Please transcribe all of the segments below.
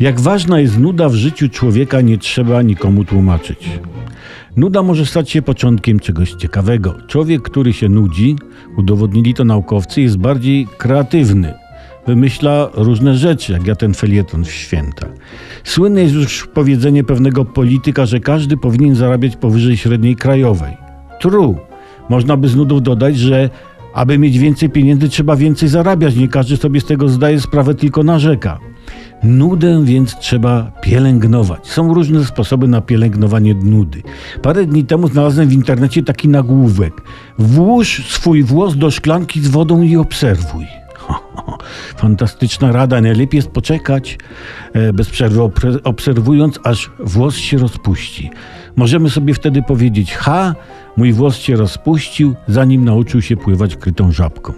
Jak ważna jest nuda w życiu człowieka, nie trzeba nikomu tłumaczyć. Nuda może stać się początkiem czegoś ciekawego. Człowiek, który się nudzi, udowodnili to naukowcy, jest bardziej kreatywny. Wymyśla różne rzeczy, jak ja ten felieton w święta. Słynne jest już powiedzenie pewnego polityka, że każdy powinien zarabiać powyżej średniej krajowej. True. Można by z nudów dodać, że aby mieć więcej pieniędzy, trzeba więcej zarabiać. Nie każdy sobie z tego zdaje sprawę, tylko narzeka. Nudę więc trzeba pielęgnować. Są różne sposoby na pielęgnowanie nudy. Parę dni temu znalazłem w internecie taki nagłówek. Włóż swój włos do szklanki z wodą i obserwuj. Fantastyczna rada. Najlepiej jest poczekać e, bez przerwy, obserwując, aż włos się rozpuści. Możemy sobie wtedy powiedzieć: Ha, mój włos się rozpuścił, zanim nauczył się pływać krytą żabką.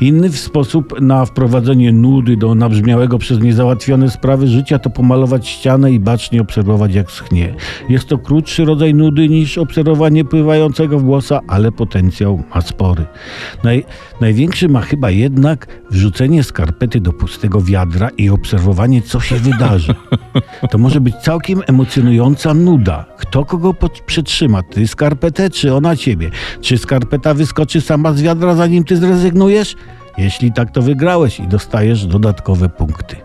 Inny sposób na wprowadzenie nudy do nabrzmiałego przez niezałatwione sprawy życia to pomalować ścianę i bacznie obserwować jak schnie. Jest to krótszy rodzaj nudy niż obserwowanie pływającego włosa, ale potencjał ma spory. Naj, największy ma chyba jednak wrzucenie skarpety do pustego wiadra i obserwowanie co się wydarzy. To może być całkiem emocjonująca nuda. Kto kogo przytrzyma? Ty skarpetę czy ona ciebie? Czy skarpeta wyskoczy sama z wiadra zanim ty zrezygnujesz? Jeśli tak, to wygrałeś i dostajesz dodatkowe punkty.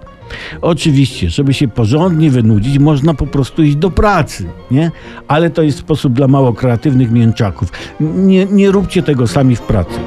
Oczywiście, żeby się porządnie wynudzić, można po prostu iść do pracy, nie? Ale to jest sposób dla mało kreatywnych mięczaków. Nie, nie róbcie tego sami w pracy.